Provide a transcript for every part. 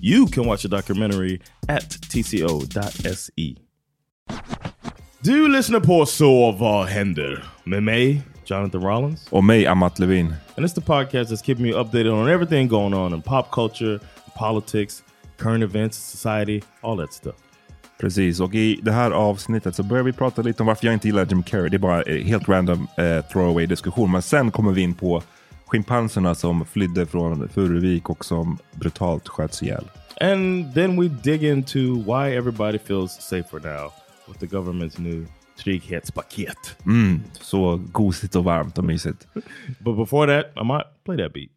You can watch the documentary at tco.se. Du lyssnar på Så vad händer? Med mig, Jonathan Rollins. Och mig, Amat Levin. And it's the podcast that's keeping you updated on everything going on in pop culture, politics, current events, society, all that stuff. Precis, och i det här avsnittet så börjar vi prata lite om varför jag inte gillar Jim Carrey. Det är bara helt random eh, throwaway diskussion. Men sen kommer vi in på schimpanserna som flydde från Furuvik och som brutalt sköts ihjäl. And then we dig into why everybody feels safer now with the government's new trygghetspaket. Mm, så gosigt och varmt och mysigt. But before that, I might play that beat.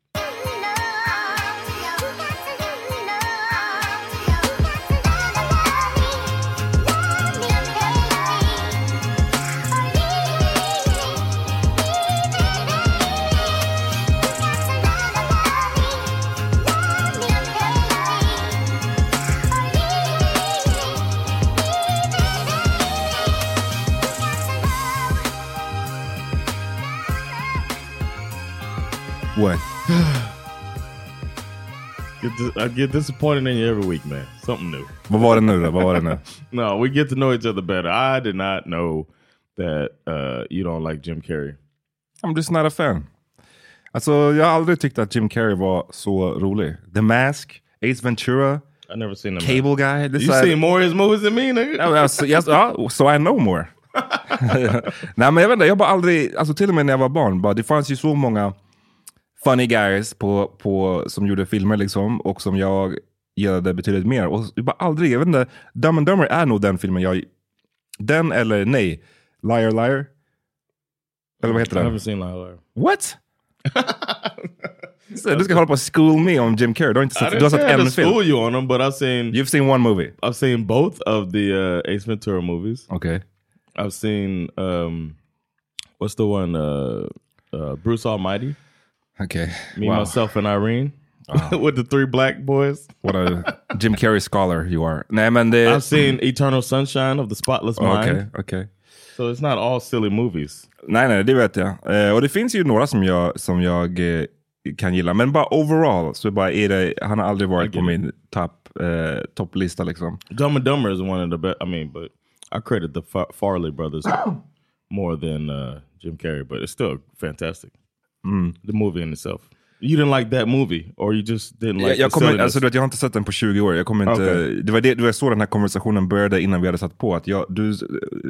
What? Get dis- I get disappointed in you every week, man. Something new. Vad var det nu då? Vad var det nu? No, we get to know each other better. I did not know that uh, you don't like Jim Carrey. I'm just not a fan. Alltså, jag har aldrig tyckt att Jim Carrey var så rolig. The Mask, Ace Ventura, I never seen him. Cable Guy. This You seen more of his movies than me, nigga? Ja, alltså, yes, ja, so I know more. Nej men jag vet inte, jag har bara aldrig, alltså till och med när jag var barn, bara, det fanns ju så många funny guys på, på, som gjorde filmer liksom, och som jag gillade betydligt mer. Och jag bara aldrig, jag vet inte, Dumb and Dumber är nog den filmen jag, den eller nej, Liar Liar? Eller vad heter I den? haven't seen Liar Liar. What? Så du ska hålla på och school me om Jim Carrey, du har inte I sett, du har sett I en film. school you on them, but I've seen You've seen one movie? I've seen both of the uh, Ace Ventura movies. Okay. I've seen um, what's the one? Uh, uh, Bruce Almighty. Okej. Me, Wow. myself, and Irene. With the three black boys. What a Jim Carrey scholar you are. Nej men det... I've seen Eternal Sunshine of the Spotless Mind. Okej, okej. So it's not all silly movies. Nej, nej, det vet jag. Eh, och det finns ju några som jag, som jag eh, kan gilla. Men bara overall så bara är det, han har aldrig varit på min topp eh, topplista liksom. Dumb and Dumber is one of the best. I mean, but I credit the Farley brothers more than uh, Jim Carrey, but it's still fantastic. The movie in itself. You didn't like that movie, or you just didn't like jag, jag, kommer, alltså, du vet, jag har inte sett den på 20 år. Jag kommer inte, Okej. det, var det, det var så den här konversationen började innan vi hade satt på. Att jag, du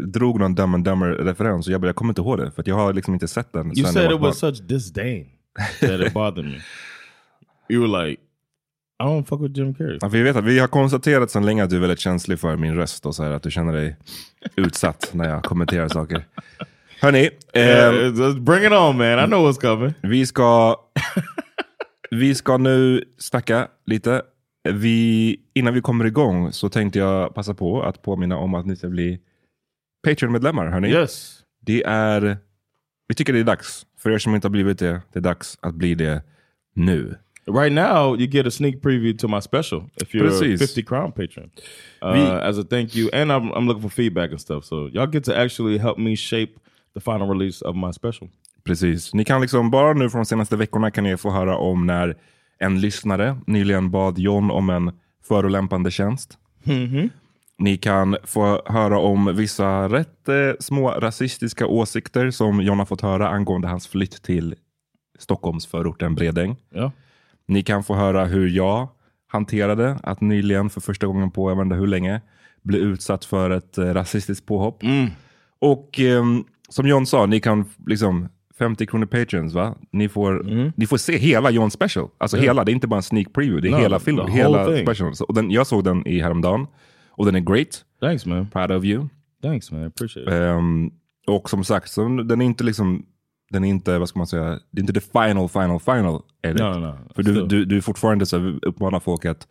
drog någon Dumb and Dumber-referens och jag bara, jag kommer inte ihåg det. För att jag har liksom inte sett den. You said it was such disdain that it bothered me. You were like, I don't fuck with Jim Carrey. Ja, vi, vet att vi har konstaterat sedan länge att du är väldigt känslig för min röst och så här, att du känner dig utsatt när jag kommenterar saker. Hörni, Yeah, ehm, let's bring it on, man. I know what's coming. Vi ska, vi ska nu snacka lite. Vi, innan vi kommer igång så tänkte jag passa på att påminna om att ni ska bli Patreon-medlemmar. Hörni. Yes. Det är, vi tycker det är dags. För er som inte har blivit det, det är dags att bli det nu. Right now, you get a sneak preview to my special if you're Precis. a 50 crown patron. Uh, Vi- as a thank you, and I'm, I'm looking for feedback and stuff. So y'all get to actually help me shape the final release of my special. Precis. Ni kan liksom bara nu från de senaste veckorna kan ni få höra om när en lyssnare nyligen bad John om en förolämpande tjänst. Ni kan få höra om vissa rätt eh, små rasistiska åsikter som John har fått höra angående hans flytt till Stockholms förorten Bredäng. Yeah. Ni kan få höra hur jag hanterade att nyligen för första gången på jag vet inte hur länge bli utsatt för ett eh, rasistiskt påhopp. Och ehm, som John sa, ni kan liksom 50 kronor patrons va? Ni får, ni får se hela John special. Alltså hela, det är inte bara en sneak preview, det är No, hela filmen, hela thing. special. Så, och den, jag såg den i häromdagen och den är great. Thanks, man. Proud of you. Thanks, man. I appreciate it. Ehm, och som sagt, så den är inte liksom den är inte, vad ska man säga, det är inte the final, final, final. Det? No, no, För du, du, du är fortfarande så uppmanar folk att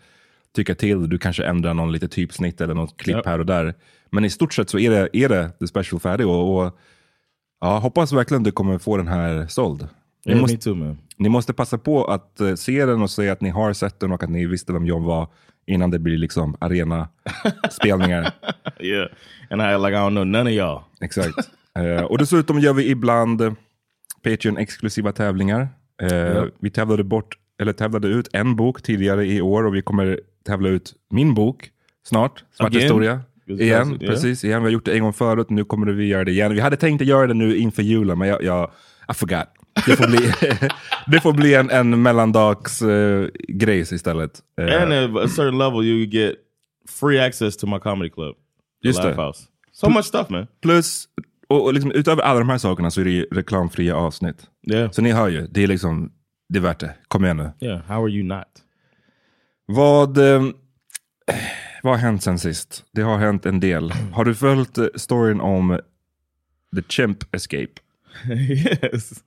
tycka till. Du kanske ändrar någon lite typsnitt eller något klipp Ja. här och där. Men i stort sett så är det, är det the special färdig. Och, och ja, hoppas verkligen du kommer få den här såld. Ni, Yeah, måste, too, ni måste passa på att eh, se den och säga att ni har sett den och att ni visste vem John var innan det blir liksom arena-spelningar. Yeah. And I like I don't know none of y'all. Exakt. Eh, och dessutom gör vi ibland Patreon-exklusiva tävlingar. Eh, Vi tävlade, bort, eller tävlade ut en bok tidigare i år och vi kommer tävla ut min bok snart. Svart Again? historia. Igen, yeah. precis. Igen. Vi har gjort det en gång förut, nu kommer vi göra det igen. Vi hade tänkt att göra det nu inför julen, men jag, jag I forgot. Det får bli, det får bli en, en mellandags eh, grejs istället. Eh, And at a certain level, you get free access to my comedy club. Just det. House. So much stuff, man. Plus, och, och liksom, utöver alla de här sakerna så är det ju reklamfria avsnitt. Yeah. Så ni hör ju, det är liksom, det är värt det. Kom igen nu. Yeah. How are you not? Vad, eh, vad har hänt sen sist? Det har hänt en del. Har du följt eh, storyn om The Chimp Escape? yes.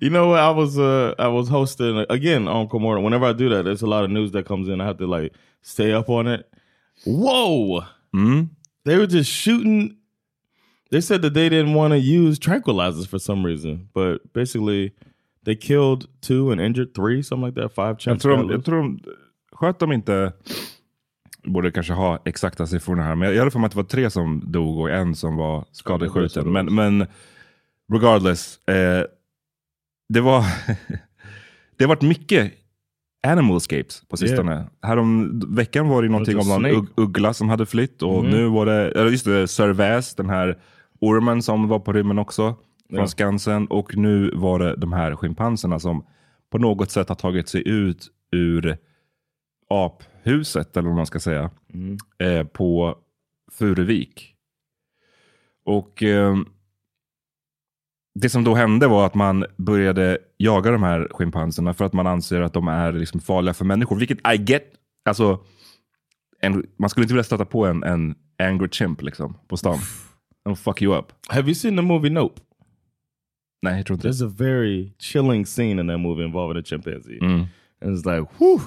you know what? I was uh I was hosting again on Comorta. Whenever I do that, there's a lot of news that comes in. I have to like stay up on it. Whoa! They were just shooting. They said that they didn't want to use tranquilizers for some reason, but basically they killed two and injured three, something like that. Five Jag chimps. tror, got de, jag tror de sköt de inte, borde kanske ha exakta siffrorna här, men jag hade för mig att det var tre som dog och en som var skadeskjuten. Men, men regardless, eh, det var det har varit mycket animal escapes på sistone. Härom veckan var det någonting om någon ugg, uggla som hade flytt och nu var det, eller just det, Servais, den här ormen som var på rymmen också från Ja. Skansen och nu var det de här schimpanserna som på något sätt har tagit sig ut ur aphuset, eller vad man ska säga, eh, på Furuvik. Och eh, det som då hände var att man började jaga de här schimpanserna för att man anser att de är liksom farliga för människor. Vilket I get. Alltså, en, man skulle inte vilja stöta på en, en angry chimp liksom, på stan. De fuck you up. Have you seen the movie Nope? Nej, jag tror inte. There's a very chilling scene in that movie involving a chimpanzee. Mm. And it's like, whew.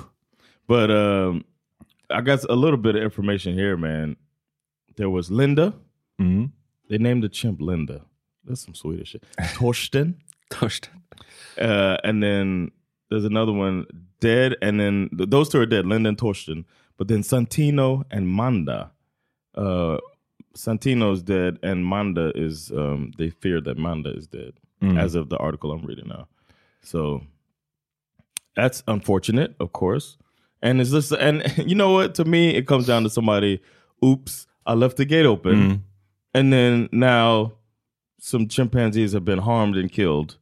But um, I got a little bit of information here, man. There was Linda, Mm. They named the chimp Linda. That's some Swedish shit. Torsten. Törst. Uh, and then there's another one, dead, and then th- those two are dead, Linda and Torsten. But then Santino and Manda. Uh, Santino's dead, and Manda is. Um, they fear that Manda is dead, as of the article I'm reading now. So that's unfortunate, of course. And it's just, and you know what? To me, it comes down to somebody. Oops, I left the gate open, and then now some chimpanzees have been harmed and killed,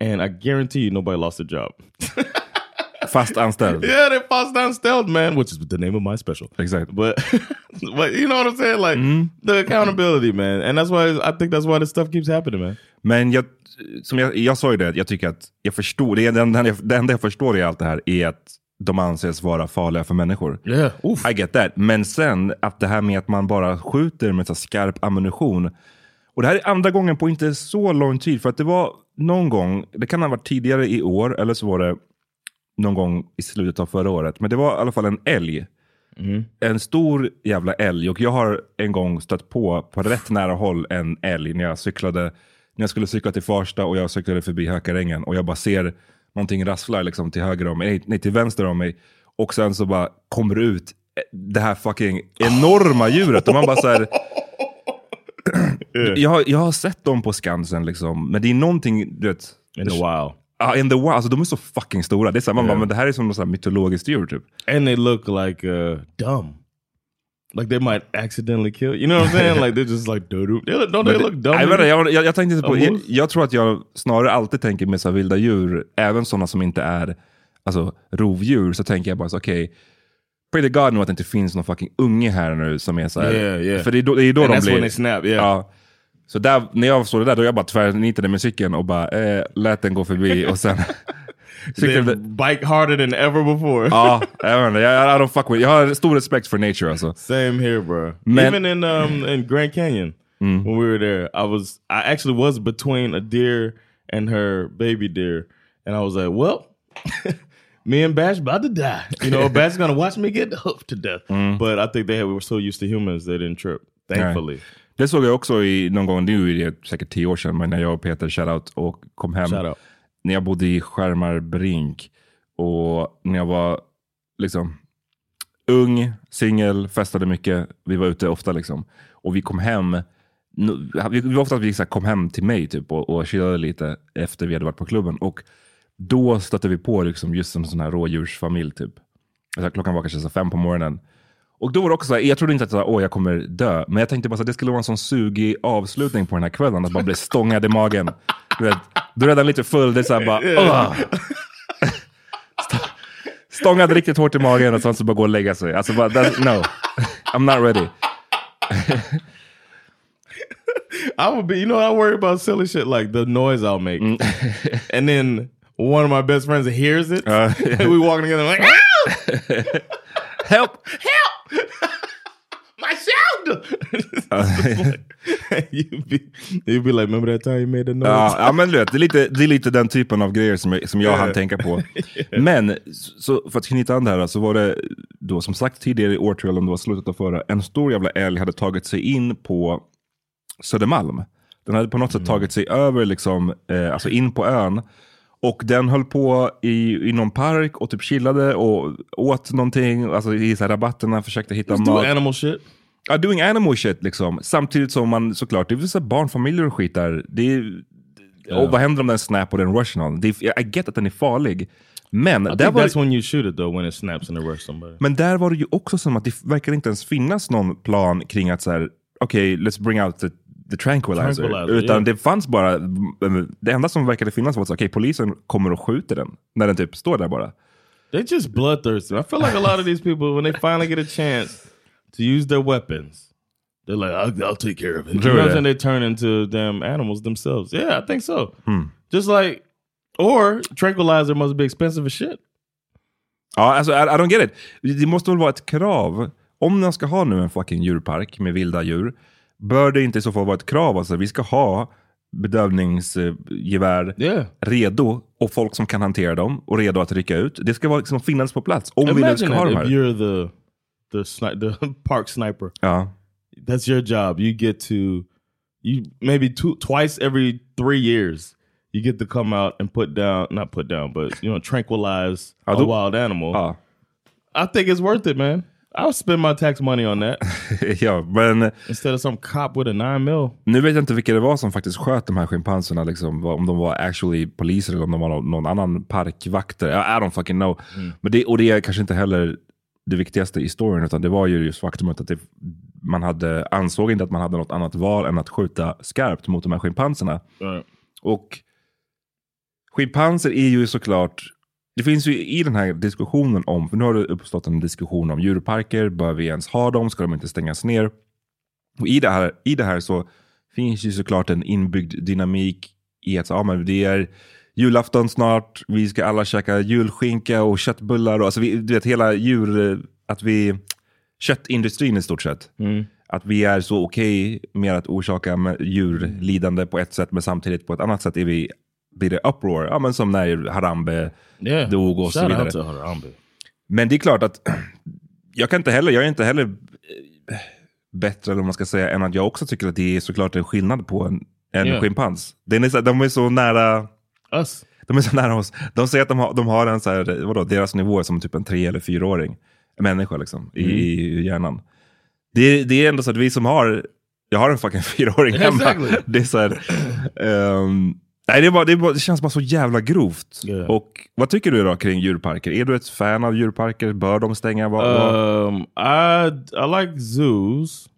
and I guarantee you nobody lost a job. Fast anställd. yeah, they fast stealth, man, which is the name of my special. Exakt. But but you know what I'm saying? Like the accountability, man. And that's why I think that's why this stuff keeps happening, man. Men jag, som jag, jag sa ju det, jag tycker att jag förstår, det enda jag förstår i allt det här är att de anses vara farliga för människor. Yeah. Oof. I get that. Men sen att det här med att man bara skjuter med så skarp ammunition. Och det här är andra gången på inte så lång tid. För att det var någon gång, det kan ha varit tidigare i år, eller så var det någon gång i slutet av förra året. Men det var i alla fall en älg. En stor jävla älg. Och jag har en gång stött på, på rätt nära håll, en älg när jag cyklade. När jag skulle cykla till Farsta och jag cyklade förbi Hökarängen. Och jag bara ser någonting rasslar liksom till höger om mig, nej, till vänster om mig. Och sen så bara kommer det ut det här fucking enorma djuret. Och man bara så här, jag, jag har sett dem på Skansen liksom. Men det är någonting, du vet. In a while. Ja, in the wild. Alltså de är så fucking stora. Det är så här, man bara, men det här är som något mytologiskt djur typ. And they look like uh dumb. Like they might accidentally kill. You know what I'm saying? like they're just like doo They don't they look dumb? Nej, vänta, jag, jag, jag tänkte på, jag, jag tror att jag snarare alltid tänker med så vilda djur, även sådana som inte är alltså, rovdjur, så tänker jag bara så okej, pray to God nu att det inte finns någon fucking unge här nu som är så här. Yeah, yeah. För det är då, det är då And de that's blir... when they snap, yeah. Ja. Så där, när jag såg det där, då jag bara tvärnitade med cykeln och bara eh, lät den gå förbi och sen... Bike harder than ever before. ja, jag vet jag, I don't fuck with, jag har stor respekt för nature alltså. Same here, bro. Man- Even in um in Grand Canyon when we were there, I was I actually was between a deer and her baby deer, and I was like, well. Me and Bash about to die. You know, Bash gonna watch me get hoofed to death. But I think they had, we were so used to humans they didn't trip. Thankfully. Det såg jag också i, någon gång, nu säkert tio år sedan, men när jag och Peter shoutout och kom hem. Shoutout. När jag bodde i Skärmarbrink och när jag var liksom ung, singel, festade mycket. Vi var ute ofta liksom. Och vi kom hem. Vi vi var ofta att vi så här kom hem till mig typ och, och chillade lite efter vi hade varit på klubben. Och då stötte vi på liksom just en sån här rådjursfamilj typ. Alltså, klockan var kanske så fem på morgonen. Och då var det också så här, jag trodde inte att så här, Åh, jag kommer dö. Men jag tänkte bara att det skulle vara en sån sugig avslutning på den här kvällen. Att man bli stångad i magen. Du vet, du är redan lite full, det är så här bara... St- Stångad riktigt hårt i magen och sen så bara gå och lägga sig. Alltså bara, no. I'm not ready. I would be, you know, I worry about silly shit like the noise I'll make, and then one of my best friends hears it. Uh, and we walking together like, "Ah! Help! my sound. you'd be, you'd be like, remember that time you made the noise? Ja, ja men vet, det är, lite, det är lite den typen av grejer som jag, som jag hann tänka på. Men så, för att knyta an det här så var det då som sagt tidigare i år, tror jag, eller om det var slutet av förra, en stor jävla älg hade tagit sig in på Södermalm. Den hade på något sätt tagit sig över, liksom, eh, alltså in på ön. Och den höll på i, i någon park och typ chillade och åt någonting, alltså i så här rabatterna, försökte hitta mat. animal shit. Ja, doing animal shit liksom. Samtidigt som man såklart, det är så barnfamiljer och skit där. Det är, Och vad händer om den snap och den rush någon? Det är, I get att den är farlig. Men I där, var that's det, when you shoot it though, when it snaps and it rush somebody. men där var det ju också som att det verkar inte ens finnas någon plan kring att så här, okej, let's bring out the, the tranquilizer. Tranquilizer, Utan yeah. det fanns bara, det enda som verkade finnas var att okej, polisen kommer och skjuter den. När den typ står där bara. They're just bloodthirsty. I feel like a lot of these people, when they finally get a chance to use their weapons, they're like, I'll, I'll take care of it. You know what I'm saying? They turn into damn animals themselves. Yeah, I think so. Just like, or tranquilizer must be expensive as shit. Ja, alltså I, I don't get it. Det måste väl vara ett krav. Om man ska ha nu en fucking djurpark med vilda djur, bör det inte i så fall vara ett krav? Alltså, vi ska ha bedövningsgevär Yeah. redo och folk som kan hantera dem och redo att rycka ut. Det ska vara liksom finnas på plats om vi nu Imagine ska ha de här. The sni- the park sniper. Ja. That's your job. You get to you maybe two twice every three years you get to come out and put down not put down but you know tranquilize a då- wild animal. Ja. I think it's worth it, man. I'll spend my tax money on that ja, men eh, instead of some cop with a nine mil. nu vet jag inte vilka det var som faktiskt sköt de här schimpanserna. Liksom, om de var actually poliser eller om de var någon, någon annan parkvakter. I, I don't fucking know. Mm. Men det, och det är kanske inte heller det viktigaste i storyn, utan det var ju just faktumet att det, man hade, ansåg inte att man hade något annat val än att skjuta skarpt mot de här schimpanserna. Right. Och schimpanser är ju såklart, det finns ju i den här diskussionen om, för nu har det uppstått en diskussion om djurparker, bör vi ens ha dem, ska de inte stängas ner? Och i det här, i det här så finns ju såklart en inbyggd dynamik i att ja, men det är julafton snart, vi ska alla käka julskinka och köttbullar. Och, alltså vi, du vet hela djur, att vi, köttindustrin i stort sett. Att vi är så okej med att orsaka djurlidande på ett sätt men samtidigt på ett annat sätt är vi, blir det uproar. Ja, men som när Harambe Yeah. dog och så vidare. Men det är klart att jag kan inte heller, jag är inte heller eh, bättre eller vad man ska säga än att jag också tycker att det är såklart en skillnad på en, en Ja. schimpans. Den är de är så nära Us. de är så nära oss. De säger att de har, de har en så här, vadå, deras nivå är som typ en tre eller fyraåring. Människa liksom, i, i hjärnan. Det, det är ändå så att vi som har, jag har en fucking fyraåring hemma. Exactly. Det är så här, nej, det, är bara, det, är bara, det känns bara så jävla grovt. Yeah. Och vad tycker du då kring djurparker? Är du ett fan av djurparker? Bör de stänga? Vad? Um, I I like zoos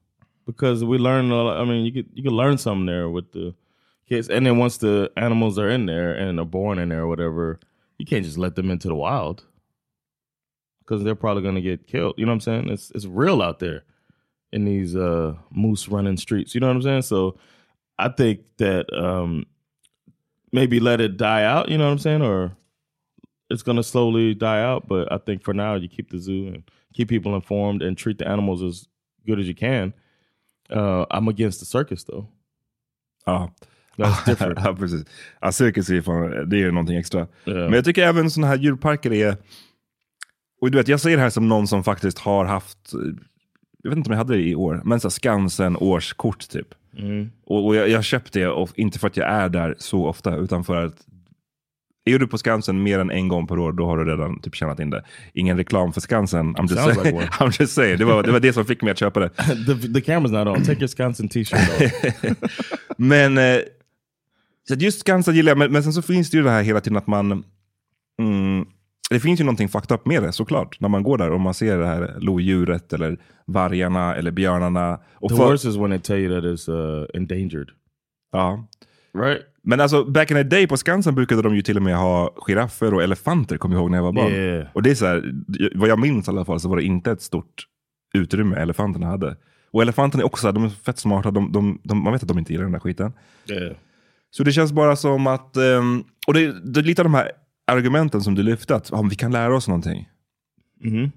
because we learn. I mean, you could you could learn something there with the kids, and then once the animals are in there and are born in there or whatever, you can't just let them into the wild because they're probably going to get killed. You know what I'm saying? It's it's real out there in these uh, moose running streets. You know what I'm saying? So I think that um, maybe let it die out. You know what I'm saying? Or it's going to slowly die out. But I think for now, you keep the zoo and keep people informed and treat the animals as good as you can. Uh, I'm against the circus though. Ja. That's different. ja, precis. Ja, cirkus är fan, det är någonting extra. Yeah. Men jag tycker även sådana här djurparker är... Och du vet, jag säger det här som någon som faktiskt har haft, jag vet inte om jag hade det i år, men så Skansen årskort typ. Och, och jag, jag köpte det, och inte för att jag är där så ofta, utan för att är du på Skansen mer än en gång per år, då har du redan typ tjänat in det. Ingen reklam för Skansen. I'm just, saying, like. I'm just saying. Det var, det var det som fick mig att köpa det. the the camera's not on. Take your Wisconsin t-shirt off. Men eh, så att just Skansen gillar jag, men, men sen så finns det ju det här hela tiden att man... Mm, det finns ju någonting fucked up med det såklart. När man går där och man ser det här lodjuret eller vargarna eller björnarna. Och The för- worst is when they tell you that it's uh, endangered. ja. Right? Men alltså back in the day på Skansen brukade de ju till och med ha giraffer och elefanter, kommer jag ihåg när jag var barn. Yeah. Och det är så här, vad jag minns i alla fall så var det inte ett stort utrymme elefanterna hade. Och elefanterna är också så här, de är fett smarta, de, de, de, man vet att de inte gillar den där skiten. Yeah. Så det känns bara som att, ehm, och det, är lite av de här argumenten som du lyfte, att om vi kan lära oss någonting. Mhm.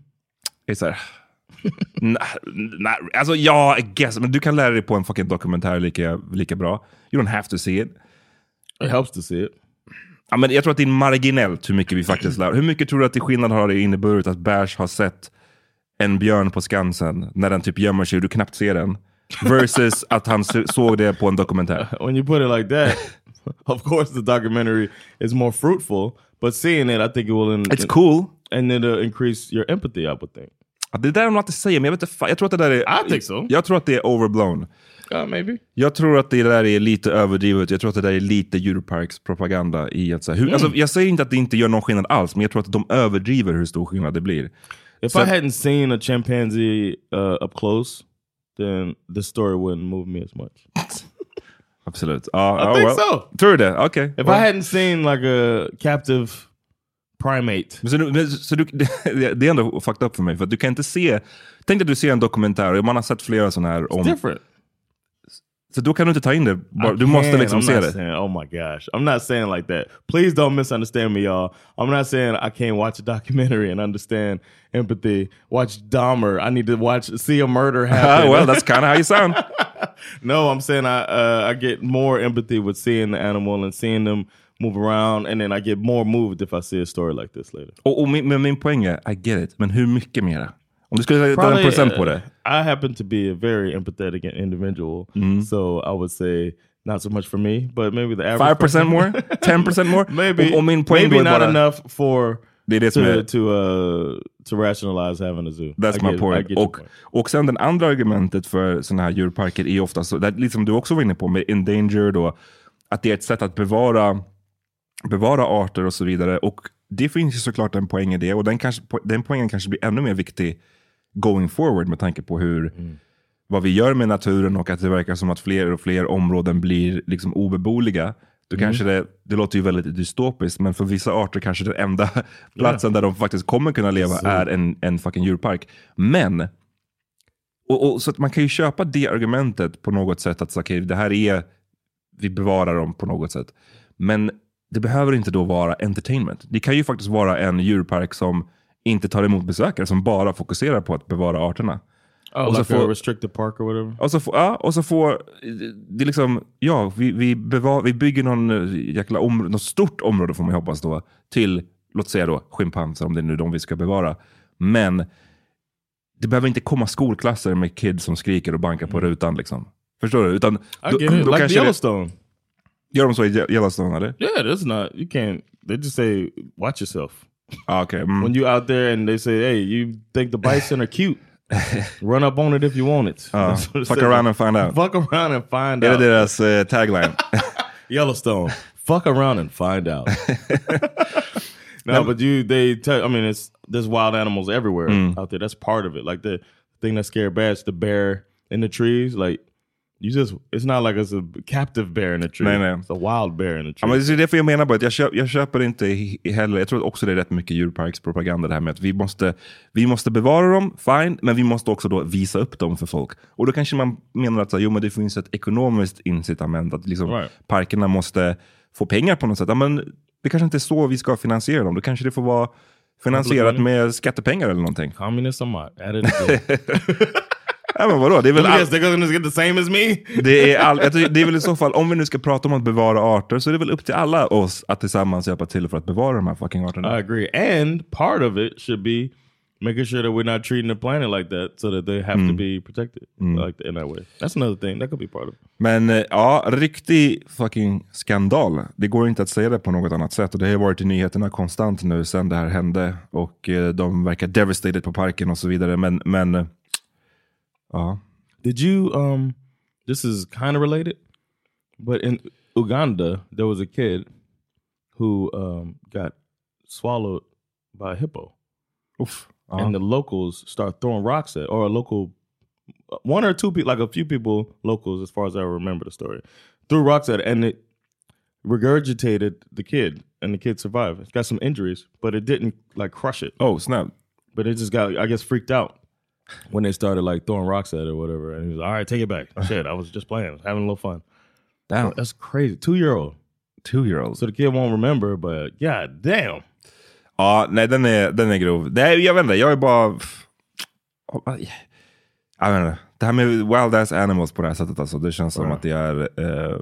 Det är så här, nej, nej, alltså ja, I guess, men du kan lära dig på en fucking dokumentär lika, lika bra. You don't have to see it. It helps to see it. Ja, men jag tror att det är marginellt hur mycket vi faktiskt lär. Hur mycket tror du att det skillnad har det inneburit att Bärs har sett en björn på Skansen när den typ gömmer sig och du knappt ser den? Versus att han såg det på en dokumentär. When you put it like that, of course the documentary is more fruitful. But seeing it, I think it will. In, It's cool. and it'll increase your empathy. I would think. Det där är något att säga, men jag vet inte, jag tror att det där är... I think so. Jag tror att det är overblown. Uh, maybe. Jag tror att det där är lite överdrivet. Jag tror att det där är lite djurparkspropaganda i att så hur, alltså, Jag säger inte att det inte gör någon skillnad alls, men jag tror att de överdriver hur stor skillnad det blir. If So- I hadn't seen a chimpanzee uh, up close, then the story wouldn't move me as much. Absolut. Ja, I ja, think well. so. Tror du det? Okej. If Well. I hadn't seen like a captive primate, Så, du, så du, det, är ändå fucked up för mig, för att du kan inte se... Tänk att du ser en dokumentär, och man har sett flera sådana här om... different. Så då kan du inte ta in det, du måste liksom se det. Saying, oh my gosh, I'm not saying like that. Please don't misunderstand me, y'all. I'm not saying I can't watch a documentary and understand empathy. Watch Dahmer. I need to watch see a murder happen. well, that's kind of how you sound. no, I'm saying I uh, I get more empathy with seeing the animal and seeing them move around, and then I get more moved if I see a story like this later. Och, och min, min poäng är, I get it, men hur mycket mera? Om du skulle ta en procent på det? uh, I happen to be a very empathetic individual, Mm-hmm. so I would say not so much for me, but maybe the average 5% person- more? 10% more? maybe. Och, och min poäng maybe not bara, enough for Det är det som to är... to uh, to rationalize having a zoo. That's I my get- point. Och, point. och sen den andra argumentet för sådana här djurparker är ofta så, det, liksom du också var inne på med endangered och att det är ett sätt att bevara, bevara arter och så vidare. Och det finns ju såklart en poäng i det och den, kanske, den poängen kanske blir ännu mer viktig going forward med tanke på hur vad vi gör med naturen och att det verkar som att fler och fler områden blir liksom obeboliga. Då kanske det, det låter ju väldigt dystopiskt, men för vissa arter kanske den enda platsen där de faktiskt kommer kunna leva är en, en fucking djurpark. Men, och, och, så att man kan ju köpa det argumentet på något sätt, att så, okay, det här är, vi bevarar dem på något sätt. Men det behöver inte då vara entertainment. Det kan ju faktiskt vara en djurpark som inte tar emot besökare, som bara fokuserar på att bevara arterna. Oh, och så like får- restricted park or whatever. Och så, får, ja, och så får, det är liksom, ja, vi, vi, bevar, vi bygger någon eh, jäkla om, något stort område får man hoppas då, till, låt säga då schimpanser, om det är nu de vi ska bevara. Men det behöver inte komma skolklasser med kids som skriker och bankar på rutan. Liksom. Förstår du? Utan, I get it. Like kanske det- Yellowstone. Gör de så i Ye- Yellowstone eller? Yeah, that's not. You can't. They just say, "Watch yourself." Ah, okay. mm. When you out there and they say, "Hey, you think the bison are cute? Run up on it if you want it." Ja, That's what it fuck says. around and find out. Fuck around and find out. deras eh, tagline? Yellowstone. Fuck around and find out. no, but you they tell. I mean, it's there's wild animals everywhere Mm. out there. That's part of it. Like the thing that scared bats, the bear in the trees. Like you just, it's not like it's a captive bear in the tree. Nej, nej. It's a wild bear in Ja, tree. men det är därför jag menar bara att jag, köp, jag köper inte he- heller, jag tror också det är rätt mycket djurparkspropaganda det här med att vi måste, vi måste bevara dem, fine, men vi måste också då visa upp dem för folk. Och då kanske man menar att så, jo, men det finns ett ekonomiskt incitament, att liksom, Right. parkerna måste få pengar på något sätt. Ja, men det kanske inte är så vi ska finansiera dem, då kanske det får vara finansierat med skattepengar eller någonting. Communist or not? Add it. Ja, men vadå? Det är väl all, det är, all, det är väl i så fall, om vi nu ska prata om att bevara arter, så är det väl upp till alla oss att tillsammans hjälpa till för att bevara de här fucking arterna. I agree. And part of it should be making sure that we're not treating the planet like that so that they have to be protected like in that way. That's another thing. That could be part of it. Men eh, ja, riktig fucking skandal. Det går inte att säga det på något annat sätt. Och det har varit i nyheterna konstant nu sen det här hände. Och eh, de verkar devastated på parken och så vidare. Men, men ja. Did you um this is kind of related, but in Uganda there was a kid who um got swallowed by a hippo. Uff. Ja. and the locals start throwing rocks at, or a local, one or two people, like a few people, locals, as far as I remember the story, threw rocks at it, and it regurgitated the kid, and the kid survived. It's got some injuries, but it didn't like crush it. Oh, snap. But it just got, I guess, freaked out when they started like throwing rocks at it or whatever. And he was, all right, take it back. Shit, I was just playing, was having a little fun. Damn. That's crazy. Two year old. Two year olds. So the kid won't remember, but god damn. Ja, nej den är, den är grov. Det är, jag vet inte, jag är bara... Jag vet inte. Det här med wild ass animals på det här sättet, alltså, det känns som att det är eh,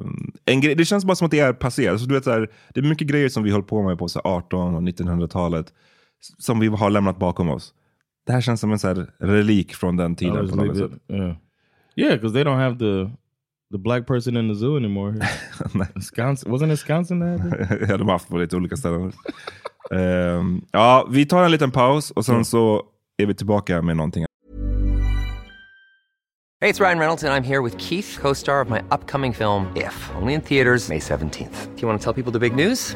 en grej. Det känns bara som att det är passé. Alltså, du vet, så här, det är mycket grejer som vi höll på med på så här, 18 och 1900-talet som vi har lämnat bakom oss. Det här känns som en så här, relik från den tiden. På något leaving sätt. Yeah, yeah, because they don't have the the black person in the zoo anymore. Wisconsin wasn't it Wisconsin that ja, de har haft på lite olika ställen. Ehm, ja, vi tar en liten paus och sen så är vi tillbaka med någonting Hey, it's Ryan Reynolds, and I'm here with Keith, co star of my upcoming film, If, only in theaters, May 17th. Do you want to tell people the big news?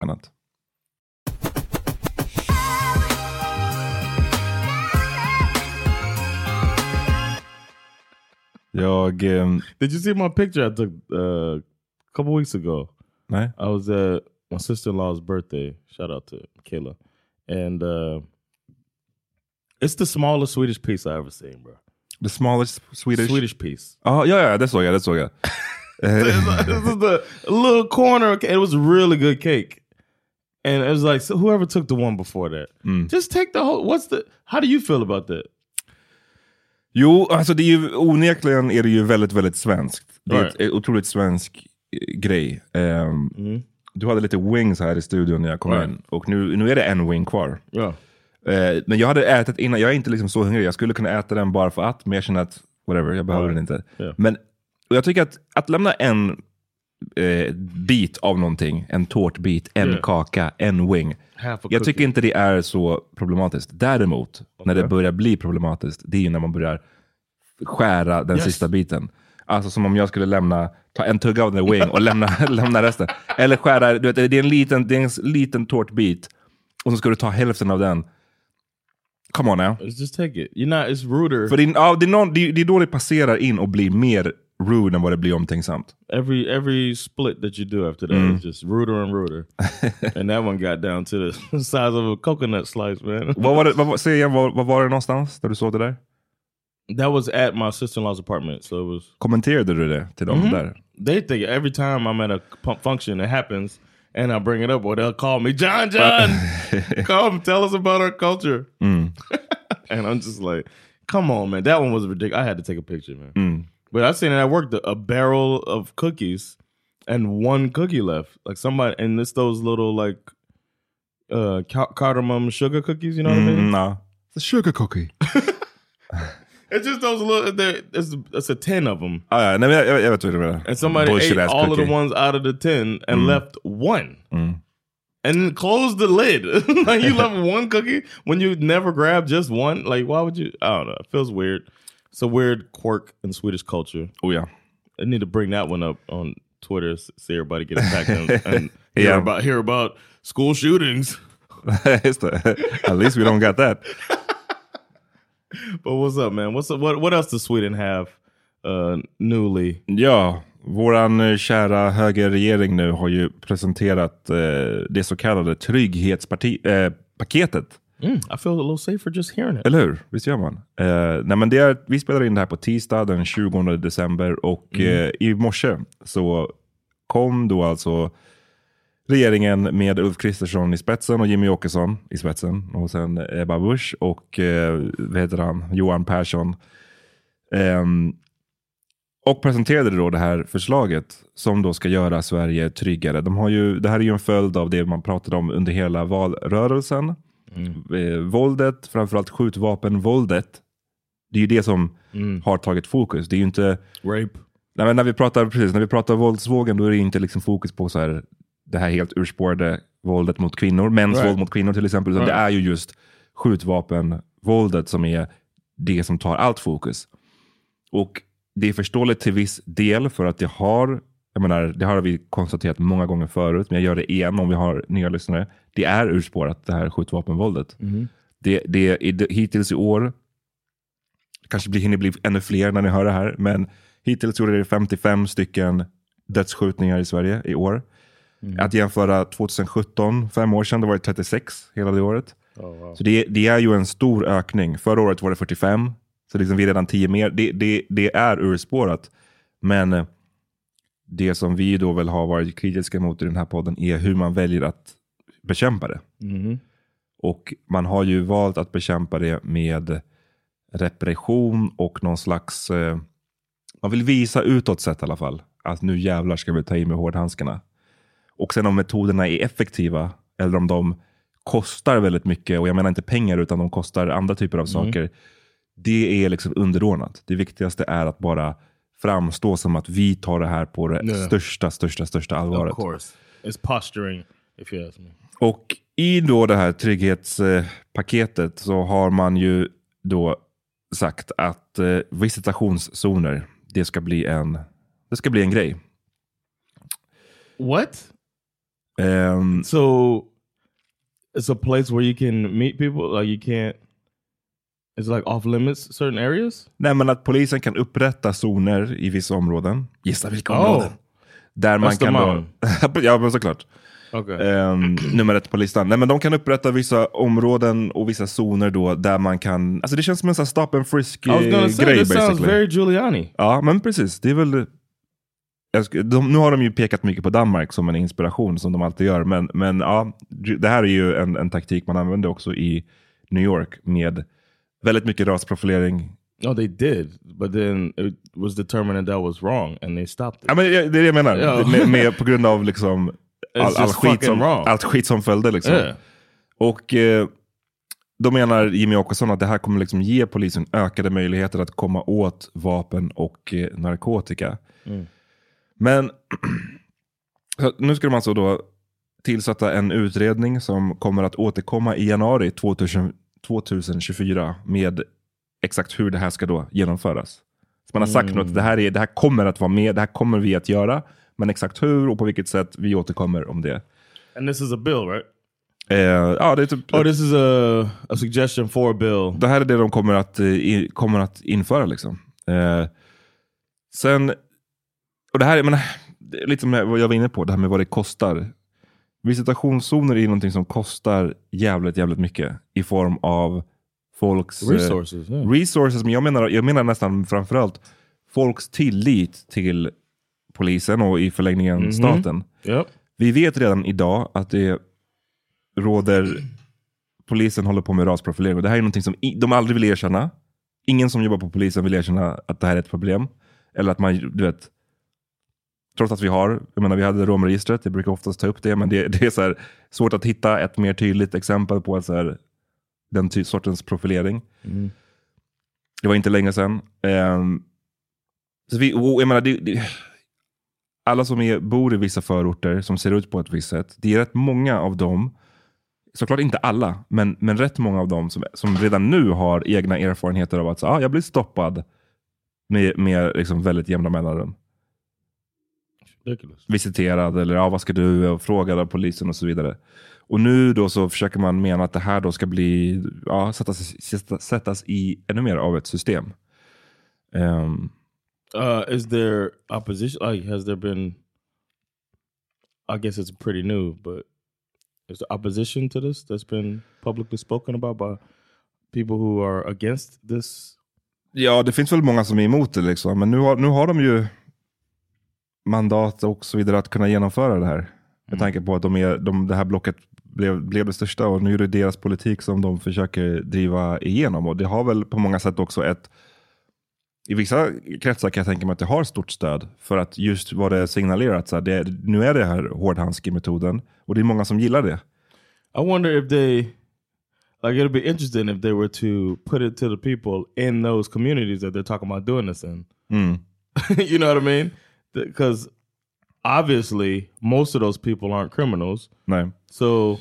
Annat. Jag... ehm, Did you see my picture I took uh, a couple weeks ago? nej. I was at my sister in law's birthday. Shout out to Kayla, and uh, it's the smallest Swedish piece I ever seen, bro. The smallest Swedish... Swedish piece. Oh, yeah, ja, det såg jag. Det såg jag. this is the little corner. It was really good cake, and it was like so whoever took the one before that, just take the whole. What's the? How do you feel about that? Jo, alltså det är ju onekligen är det ju väldigt, väldigt svenskt. Det är Right. ett, ett otroligt svensk eh, grej. Ehm, Du hade lite wings här i studion när jag kom Right. in. Och nu, nu är det en wing kvar. Yeah. Eh, men jag hade ätit innan, jag är inte liksom så hungrig. Jag skulle kunna äta den bara för att, men jag känner att whatever, jag behöver Ja. den inte. Ja. Men jag tycker att, att lämna en eh, bit av någonting, en tårtbit, en Ja. kaka, en wing. Jag tycker inte det är så problematiskt. Däremot, när det börjar bli problematiskt, det är ju när man börjar skära den Yes. sista biten. Alltså som om jag skulle lämna, ta en tugga av den wing och lämna, lämna resten. Eller skära, du vet, det är en liten, det är en liten tårtbit och så ska du ta hälften av den. Come on now. Just take it. You're not. It's ruder. För det, är- ja, det, är någon, det, är- det är då det passerar in och blir mer rude än vad det blir omtänksamt. every every split that you do after that Mm. is just ruder and ruder. and that one got down to the size of a coconut slice, man. Vad var det, vad, säg igen, vad, vad var det någonstans där du såg det där? that was at my sister-in-law's apartment, so it was. Kommenterade du det till dem mm-hmm. där? They think every time I'm at a function, it happens, and I bring it up, or they'll call me, John, John, come tell us about our culture. Mm. and I'm just like, come on, man, that one was ridiculous. I had to take a picture, man. Mm. But I've seen it at work, the, a barrel of cookies, and one cookie left. Like somebody, and it's those little like uh ca- cardamom sugar cookies. You know what I mean? Mm, ja. The sugar cookie. It's just those little. they're- It's it's a ten of them, Ah, ja, nej, men jag, jag, jag vet vad du menar. and somebody Bullshit ate ass all of the ones out of the ten and left one. And then closed the lid. like you left one cookie when you never grabbed just one. Like why would you? I don't know. It feels weird. It's a weird quirk in Swedish culture. Oh ja. I need to bring that one up on Twitter. See everybody get attacked and, and hear Yeah. about hear about school shootings. Det. At least we don't got that. But what's up, man? What's up? What what else does Sweden have uh, newly? Ja, våran eh, kära högerregering nu har ju presenterat eh, det så kallade trygghetspaketet. Eh. Mm, I feel a little safer just hearing it. Eller hur? Visst gör man? Eh, nej men det är, vi spelar in det här på tisdag den 20 december och eh, i morse så kom då alltså regeringen med Ulf Kristersson i spetsen och Jimmy Åkesson i spetsen och sen Ebba Busch och eh, vad heter han? Johan Persson. Ehm, och presenterade då det här förslaget som då ska göra Sverige tryggare. De har ju, det här är ju en följd av det man pratade om under hela valrörelsen. Eh, våldet, framförallt skjutvapenvåldet. Det är ju det som har tagit fokus. Det är ju inte... Rape. Nej, när, vi pratar, precis, när vi pratar våldsvågen då är det inte liksom fokus på så här, det här helt urspårade våldet mot kvinnor. Mäns Right. våld mot kvinnor till exempel. Utan Right. det är ju just skjutvapenvåldet som är det som tar allt fokus. Och det är förståeligt till viss del för att det har, jag menar, det har vi konstaterat många gånger förut, men jag gör det igen om vi har nya lyssnare. Det är urspårat det här skjutvapenvåldet. Det, det, i- hittills i år, kanske blir, hinner bli ännu fler när ni hör det här, men hittills gjorde det 55 stycken dödsskjutningar i Sverige i år. Att jämföra 2017, fem år sedan, då var det 36 hela det året. Så det, det är ju en stor ökning. Förra året var det 45, så liksom vi är redan 10 mer. Det, det, det är urspårat. Men det som vi då väl har varit kritiska mot i den här podden är hur man väljer att bekämpa det. Och man har ju valt att bekämpa det med repression och någon slags... Eh, man vill visa utåt sett i alla fall att nu jävlar ska vi ta i med hårdhandskarna. Och sen om metoderna är effektiva eller om de kostar väldigt mycket, och jag menar inte pengar utan de kostar andra typer av saker. Det är liksom underordnat. Det viktigaste är att bara framstå som att vi tar det här på det Yeah. största, största, största allvaret. Of course. It's posturing, if you ask me. Och i då det här trygghetspaketet så har man ju då sagt att eh, visitationszoner, det ska bli en, det ska bli en grej. What? Ehm, So it's a place where you can meet people. Like you can't. It's like off limits certain areas. nej, men att polisen kan upprätta zoner i vissa områden. Gissa vilka Oh. områden? Där man kan då, Östermalm. Ja, men såklart. Okay. Ehm, nummer ett på listan. Nej, men de kan upprätta vissa områden och vissa zoner då där man kan... Alltså det känns som en sån stop and frisk I was gonna eh, say grej this sounds basically. very Giuliani. Ja, men precis. Det är väl... De, nu har de ju pekat mycket på Danmark som en inspiration, som de alltid gör. Men, men ja, det här är ju en, en taktik man använder också i New York med väldigt mycket rasprofilering. Oh, they did, but then it was determined that that was wrong, and they stopped it. Ja, men det är det jag menar. Med, med, på grund av liksom all, all, skit som, allt skit som följde. Liksom. Yeah. Och eh, då menar Jimmy Åkesson att det här kommer liksom ge polisen ökade möjligheter att komma åt vapen och eh, narkotika. Men så nu ska de alltså då tillsätta en utredning som kommer att återkomma i januari 2000, 2024 med exakt hur det här ska då genomföras. Så man har sagt nu att det här, är, det här kommer att vara med, det här kommer vi att göra. Men exakt hur och på vilket sätt, vi återkommer om det. And this is a bill, right? Eh, ja, det är typ, Oh, this is a a suggestion for a bill. det här är det de kommer att, eh, i, kommer att införa. Liksom. Eh, sen, och det här är, men, det är lite som vad jag var inne på, det här med vad det kostar. Visitationszoner är någonting som kostar jävligt, jävligt mycket i form av folks eh, Resources. Yeah. resources. Men jag menar, jag menar nästan framförallt folks tillit till polisen och i förlängningen staten. Yep. Vi vet redan idag att det råder, polisen håller på med rasprofilering. Och det här är någonting som de aldrig vill erkänna. Ingen som jobbar på polisen vill erkänna att det här är ett problem. Eller att man, du vet, trots att vi har, jag menar vi hade romregistret, jag brukar oftast ta upp det, men det, det är så här, svårt att hitta ett mer tydligt exempel på så här, den ty- sortens profilering. Det var inte länge sedan. Ehm, så vi, och jag menar, det, det, alla som är, bor i vissa förorter som ser ut på ett visst sätt, det är rätt många av dem, såklart inte alla, men, men rätt många av dem som, som redan nu har egna erfarenheter av att så, ah, jag blir stoppad med, med liksom väldigt jämna mellanrum. Visiterad eller ja, vad ska du? Och frågad av polisen och så vidare. Och nu då så försöker man mena att det här då ska bli, ja, sättas, sättas, i ännu mer av ett system. Ehm, Uh, is there opposition? Like, has there been? I guess it's pretty new, but is there opposition to this that's been publicly spoken about by people who are against this? Ja, det finns väl många som är emot det, liksom. men nu har, nu har de ju mandat och så vidare att kunna genomföra det här. Med tanke på att de är, de, det här blocket blev, blev det största och nu är det deras politik som de försöker driva igenom. Och det har väl på många sätt också ett, i vissa kretsar kan jag tänka mig att det har stort stöd. För att just vad det signalerat, så här, det, nu är det här hårdhandske-metoden och det är många som gillar det. I wonder if they, like, it'd be interesting if they were to put it to the people in those communities that they're talking about doing this in. you know what I mean? Because obviously, most of those people aren't criminals. Nej. So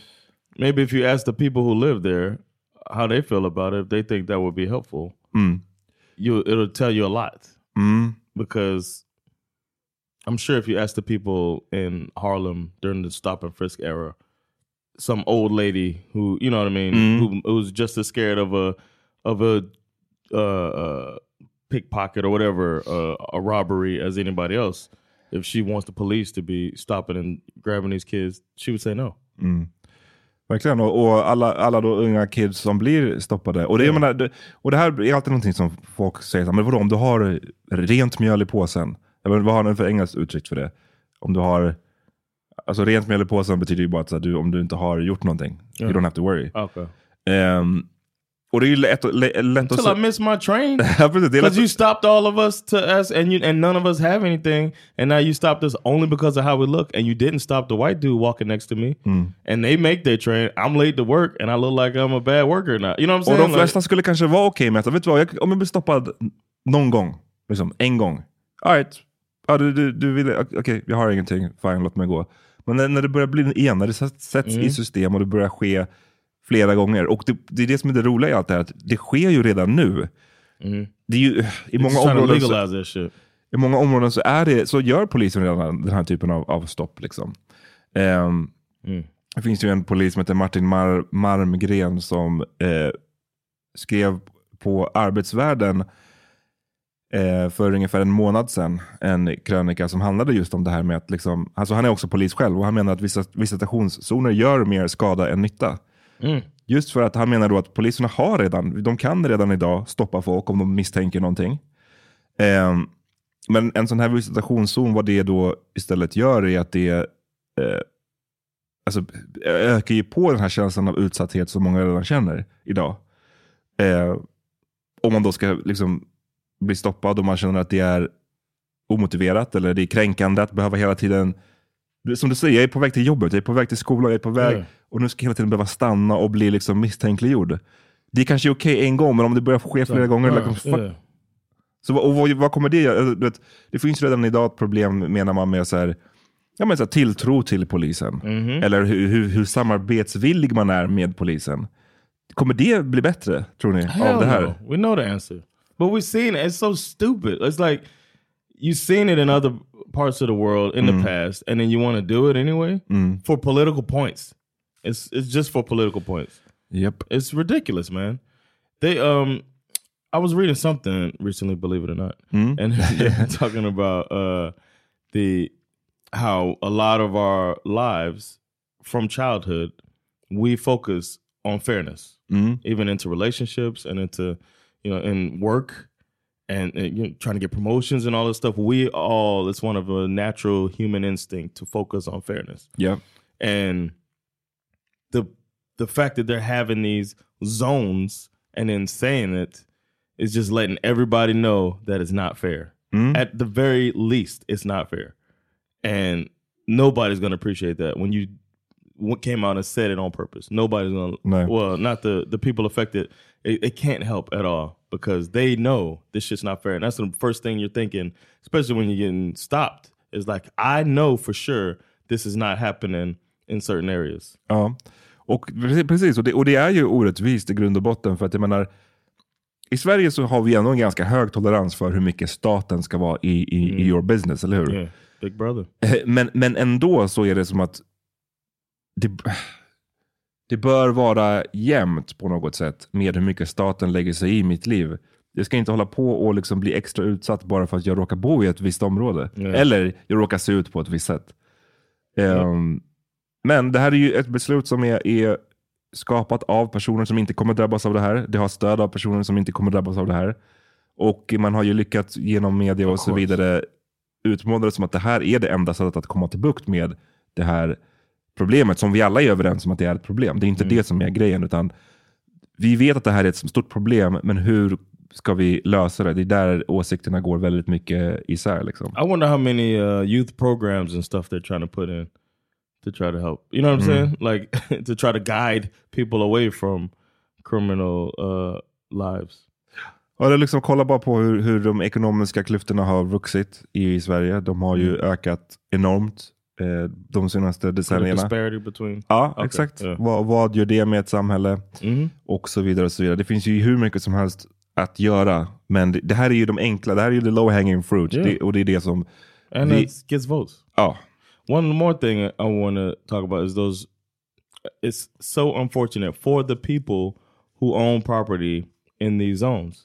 maybe if you ask the people who live there how they feel about it, if they think that would be helpful, you it'll tell you a lot. Because I'm sure if you ask the people in Harlem during the stop and frisk era, some old lady who you know what I mean, who, who was just as scared of a of a uh, uh, pickpocket or whatever, uh, a robbery as anybody else. If she wants the police to be stopping and grabbing these kids, she would say no. Verkligen, och, och alla, alla då unga kids som blir stoppade. Och det, jag menar, det, och det här är alltid någonting som folk säger, men vadå om du har rent mjöl i påsen? Jag menar, vad har ni för engelskt uttryck för det? Om du har, alltså rent mjöl i påsen betyder ju bara att du, om du inte har gjort någonting, you don't have to worry. Okay. Ehm, Och det är ju lätt, lätt, att... Until I miss my train. Because you stopped all of us to us, and you and none of us have anything, and now you stopped us only because of how we look, and you didn't stop the white dude walking next to me, Mm. and they make their train. I'm late to work, and I look like I'm a bad worker now. You know what I'm Och saying? de flesta skulle kanske vara okej med att, vet du vad, jag, om jag blir stoppad någon gång, liksom en gång. All right. ja, du, du, du vill, okej, jag har ingenting, fine, låt mig gå. Men när, när det börjar bli en igen, när det sätts Mm. i system och det börjar ske flera gånger. Och det, det är det som är det roliga i allt det här, att det sker ju redan nu. Det är ju, I många områden så, i många områden så, är det, så gör polisen redan den här typen av, av stopp. Liksom. Ehm, Det finns ju en polis som heter Martin Mar Marmgren som eh, skrev på Arbetsvärlden eh, för ungefär en månad sedan en krönika som handlade just om det här med att, liksom, alltså han är också polis själv och han menar att vissa visitationszoner gör mer skada än nytta. Mm. Just för att han menar då att poliserna har redan, de kan redan idag stoppa folk om de misstänker någonting. Ehm, men en sån här visitationszon, vad det då istället gör är att det eh, alltså, ökar ju på den här känslan av utsatthet som många redan känner idag. Eh, om man då ska liksom bli stoppad och man känner att det är omotiverat eller det är kränkande att behöva hela tiden som du säger, jag är på väg till jobbet, jag är på väg till skolan, jag är på väg Ja. och nu ska jag hela tiden behöva stanna och bli liksom misstänkliggjord. Det är kanske okej en gång, men om det börjar ske flera gånger, Ja, liksom, så och vad, vad kommer det göra? Det finns redan idag ett problem menar man med så här, ja, men så här, tilltro till polisen. Mhm. Eller hur, hur, hur samarbetsvillig man är med polisen. Kommer det bli bättre, tror ni, Hell av det här? no. We know the answer. But we've seen it. It's so stupid. It's like you've seen it in other parts of the world in Mm. the past, and then you want to do it anyway for political points. It's it's just for political points. Yep. It's ridiculous, man. They um I was reading something recently, believe it or not. Mm. And talking about uh the how a lot of our lives from childhood we focus on fairness Mm. even into relationships and into you know in work and, and you know, trying to get promotions and all this stuff we all it's one of a natural human instinct to focus on fairness. Yeah. and the the fact that they're having these zones and then saying it is just letting everybody know that it's not fair. Hmm? At the very least it's not fair. And nobody's going to appreciate that. When you came out and said it on purpose nobody's going to No. well not the the people affected it, it can't help at all because they know this shit's not fair and that's the first thing you're thinking especially when you're getting stopped is like i know for sure this is not happening in certain areas Ja, och precis-. Och det, och det är ju orättvist i grund och botten. För att jag menar, I Sverige så har vi ändå en ganska hög tolerans för hur mycket staten ska vara i, i, i your business, eller hur? yeah big brother Eh, Men, men ändå så är det som att det, det bör vara jämnt på något sätt med hur mycket staten lägger sig i mitt liv. Jag ska inte hålla på och liksom bli extra utsatt bara för att jag råkar bo i ett visst område. Ja. Eller jag råkar se ut på ett visst sätt. Ehm, Men det här är ju ett beslut som är, är skapat av personer som inte kommer drabbas av det här. Det har stöd av personer som inte kommer drabbas av det här. Och man har ju lyckats genom media och så vidare utmåla det som att det här är det enda sättet att komma till bukt med det här problemet som vi alla är överens om att det är ett problem. Det är inte Mm. det som är grejen utan vi vet att det här är ett stort problem men hur ska vi lösa det? Det är där åsikterna går väldigt mycket isär. Liksom. i wonder how many uh, youth programs and stuff they're trying to put in to try to help you know what i'm saying like to try to guide people away from criminal uh, lives är liksom, kolla bara på hur, hur de ekonomiska klyftorna har vuxit i Sverige. De har ju ökat enormt eh, de senaste decennierna. disparity between Ja, Okay, exakt. ja. Vad, vad gör det med ett samhälle? Mhm. Och så vidare. och så vidare. Det finns ju hur mycket som helst att göra. Men det, det här är ju de enkla, det här är ju the low hanging fruit. Ja. Det, och det är det som... and vi, it gets votes ja, One more thing I want to talk about is those. It's so unfortunate for the people who own property in these zones.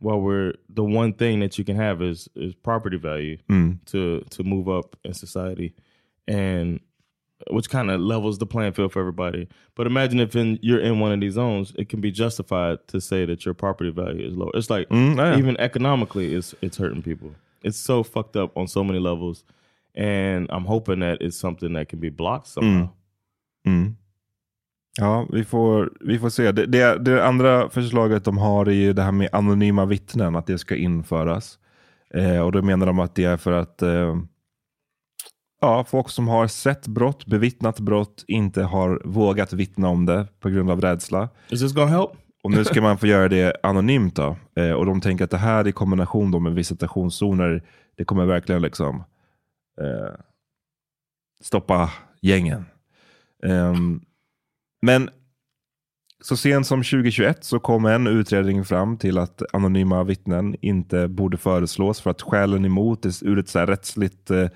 While we're the one thing that you can have is is property value to to move up in society, and which kind of levels the playing field for everybody. But imagine if in, you're in one of these zones, it can be justified to say that your property value is low. It's like Mm, yeah. even economically, it's it's hurting people. It's so fucked up on so many levels, and I'm hoping that it's something that can be blocked somehow. mm. Ja, vi får, vi får se. Det, det, det andra förslaget de har är ju det här med anonyma vittnen, att det ska införas. Eh, och då menar de att det är för att eh, ja, folk som har sett brott, bevittnat brott, inte har vågat vittna om det på grund av rädsla. Is this gonna help? Och nu ska man få göra det anonymt. Då. Eh, och de tänker att det här i kombination då med visitationszoner, det kommer verkligen liksom eh, stoppa gängen. Um, men så sent som 2021 så kom en utredning fram till att anonyma vittnen inte borde föreslås för att skälen emot ur ett så rättsligt eh,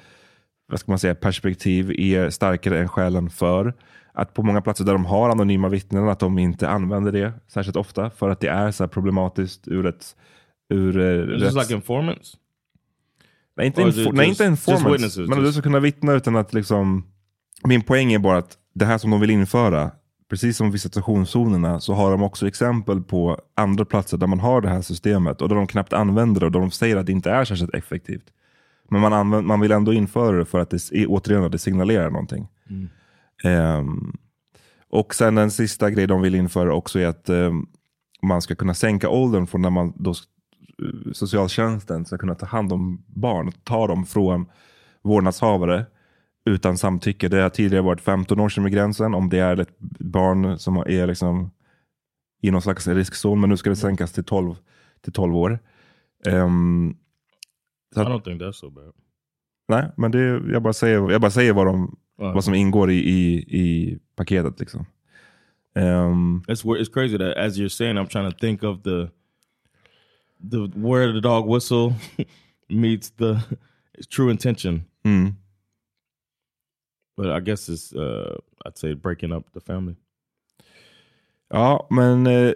vad ska man säga, perspektiv är starkare än skälen för. Att på många platser där de har anonyma vittnen, att de inte använder det särskilt ofta för att det är så problematiskt ur ett... Ur, uh, rätts... like informants? Nej, inte, infor nej, inte informants. Men du ska kunna vittna utan att liksom... Min poäng är bara att det här som de vill införa, precis som visitationszonerna, så har de också exempel på andra platser där man har det här systemet och där de knappt använder det och där de säger att det inte är särskilt effektivt. Men man, använder, man vill ändå införa det för att det, återigen, det signalerar någonting. Mm. Um, och sen den sista grejen de vill införa också är att um, man ska kunna sänka åldern från när man då, socialtjänsten ska kunna ta hand om barn, ta dem från vårdnadshavare utan samtycke. Det har tidigare varit 15 år som är gränsen om det är ett barn som är liksom i någon slags riskzon, men nu ska det sänkas till 12, till 12 år. Um, så I don't think that's so bad. Nej, men det, jag, bara säger, jag bara säger vad, de, wow. vad som ingår i, i, i paketet. Liksom. Um, it's, it's crazy that as you're saying, I'm trying to think of the, the where the dog whistle meets the true intention. Mm. But I guess it's, uh, I'd say breaking up the family. Ja, men eh,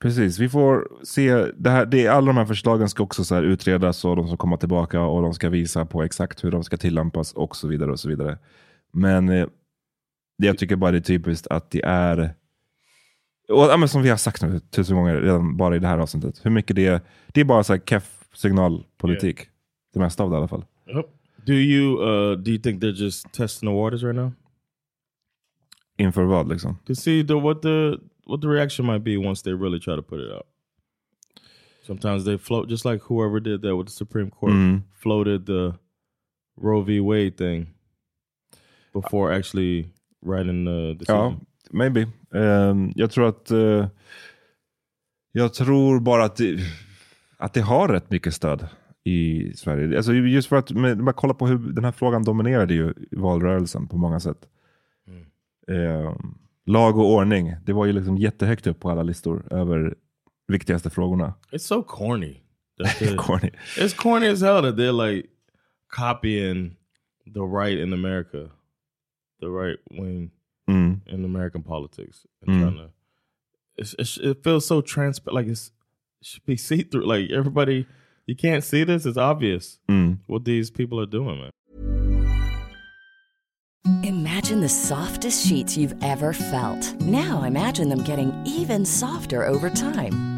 Precis, vi får se. Det här, det, alla de här förslagen ska också så utredas och de ska komma tillbaka och de ska visa på exakt hur de ska tillämpas och så vidare. och så vidare. Men eh, jag tycker bara det är typiskt att det är, och, ja, men som vi har sagt nu tusen gånger redan bara i det här avsnittet, hur mycket det är. Det är bara så här keff signalpolitik. Yeah. Det mesta av det i alla fall. Yep. Do you, uh, do you think they're just testing the waters right now? Inför vad liksom? To see the, what the what the reaction might be once they really try to put it out. Sometimes they float just like whoever did that with the Supreme Court mm. floated the Roe v. Wade thing before actually writing the decision. Ja, maybe. Um, jag tror att uh, jag tror bara att det, att det har rätt mycket stöd i Sverige. Alltså just för att man kollar på hur den här frågan dominerade ju valrörelsen på många sätt. Mm. Um, lag och ordning. Det var ju liksom jättehögt upp på alla listor över viktigaste frågorna. It's so corny. The, corny. It's corny as hell that they're like copying the right in America, the right wing mm. in American politics, and mm. trying to. It's, it's, it feels so transparent, like it's it should be see through. Like everybody, you can't see this. It's obvious mm. what these people are doing, man. Imagine the softest sheets you've ever felt. Now imagine them getting even softer over time.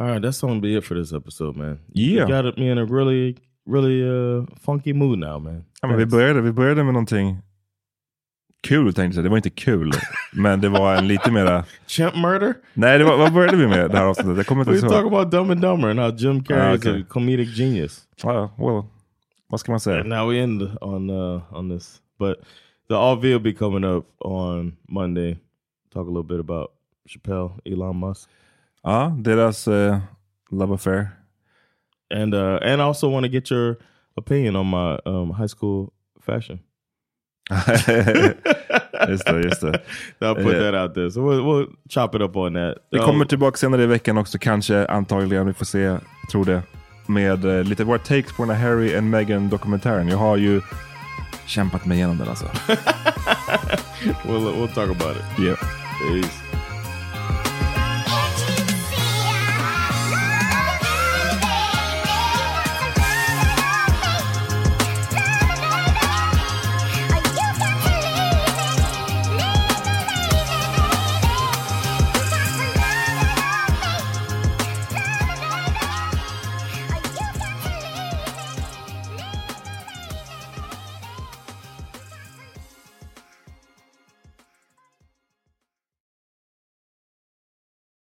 All right, that's gonna be it for this episode, man. Yeah. You got me in a really, really uh, funky mood now, man. Ja, men vi, började, vi började med någonting kul tänkte jag. Det var inte kul. men det var en lite mera... Champ murder? Nej, det var, vad började vi med det här avsnittet? Jag kommer inte We ens talk about Dumb and Dumber and how Jim Carrey Ah, is a comedic genius. Ja, well, vad ska man säga? And now we end on uh, on this, but the AV will be coming up on Monday. Talk a little bit about Chappelle, Elon Musk, Ja, deras eh, love affair. and uh, and I also want to get your opinion on my um, high school fashion. just det, just det. I'll put Eh, that out there. So we'll, we'll chop it up on that. Vi Um, kommer tillbaka senare i veckan också, kanske, antagligen, vi får se, jag tror det. Med eh, lite våra takes på den här Harry and Meghan dokumentären. Jag har ju kämpat mig igenom den alltså. we'll we'll talk about it. Yeah. Peace.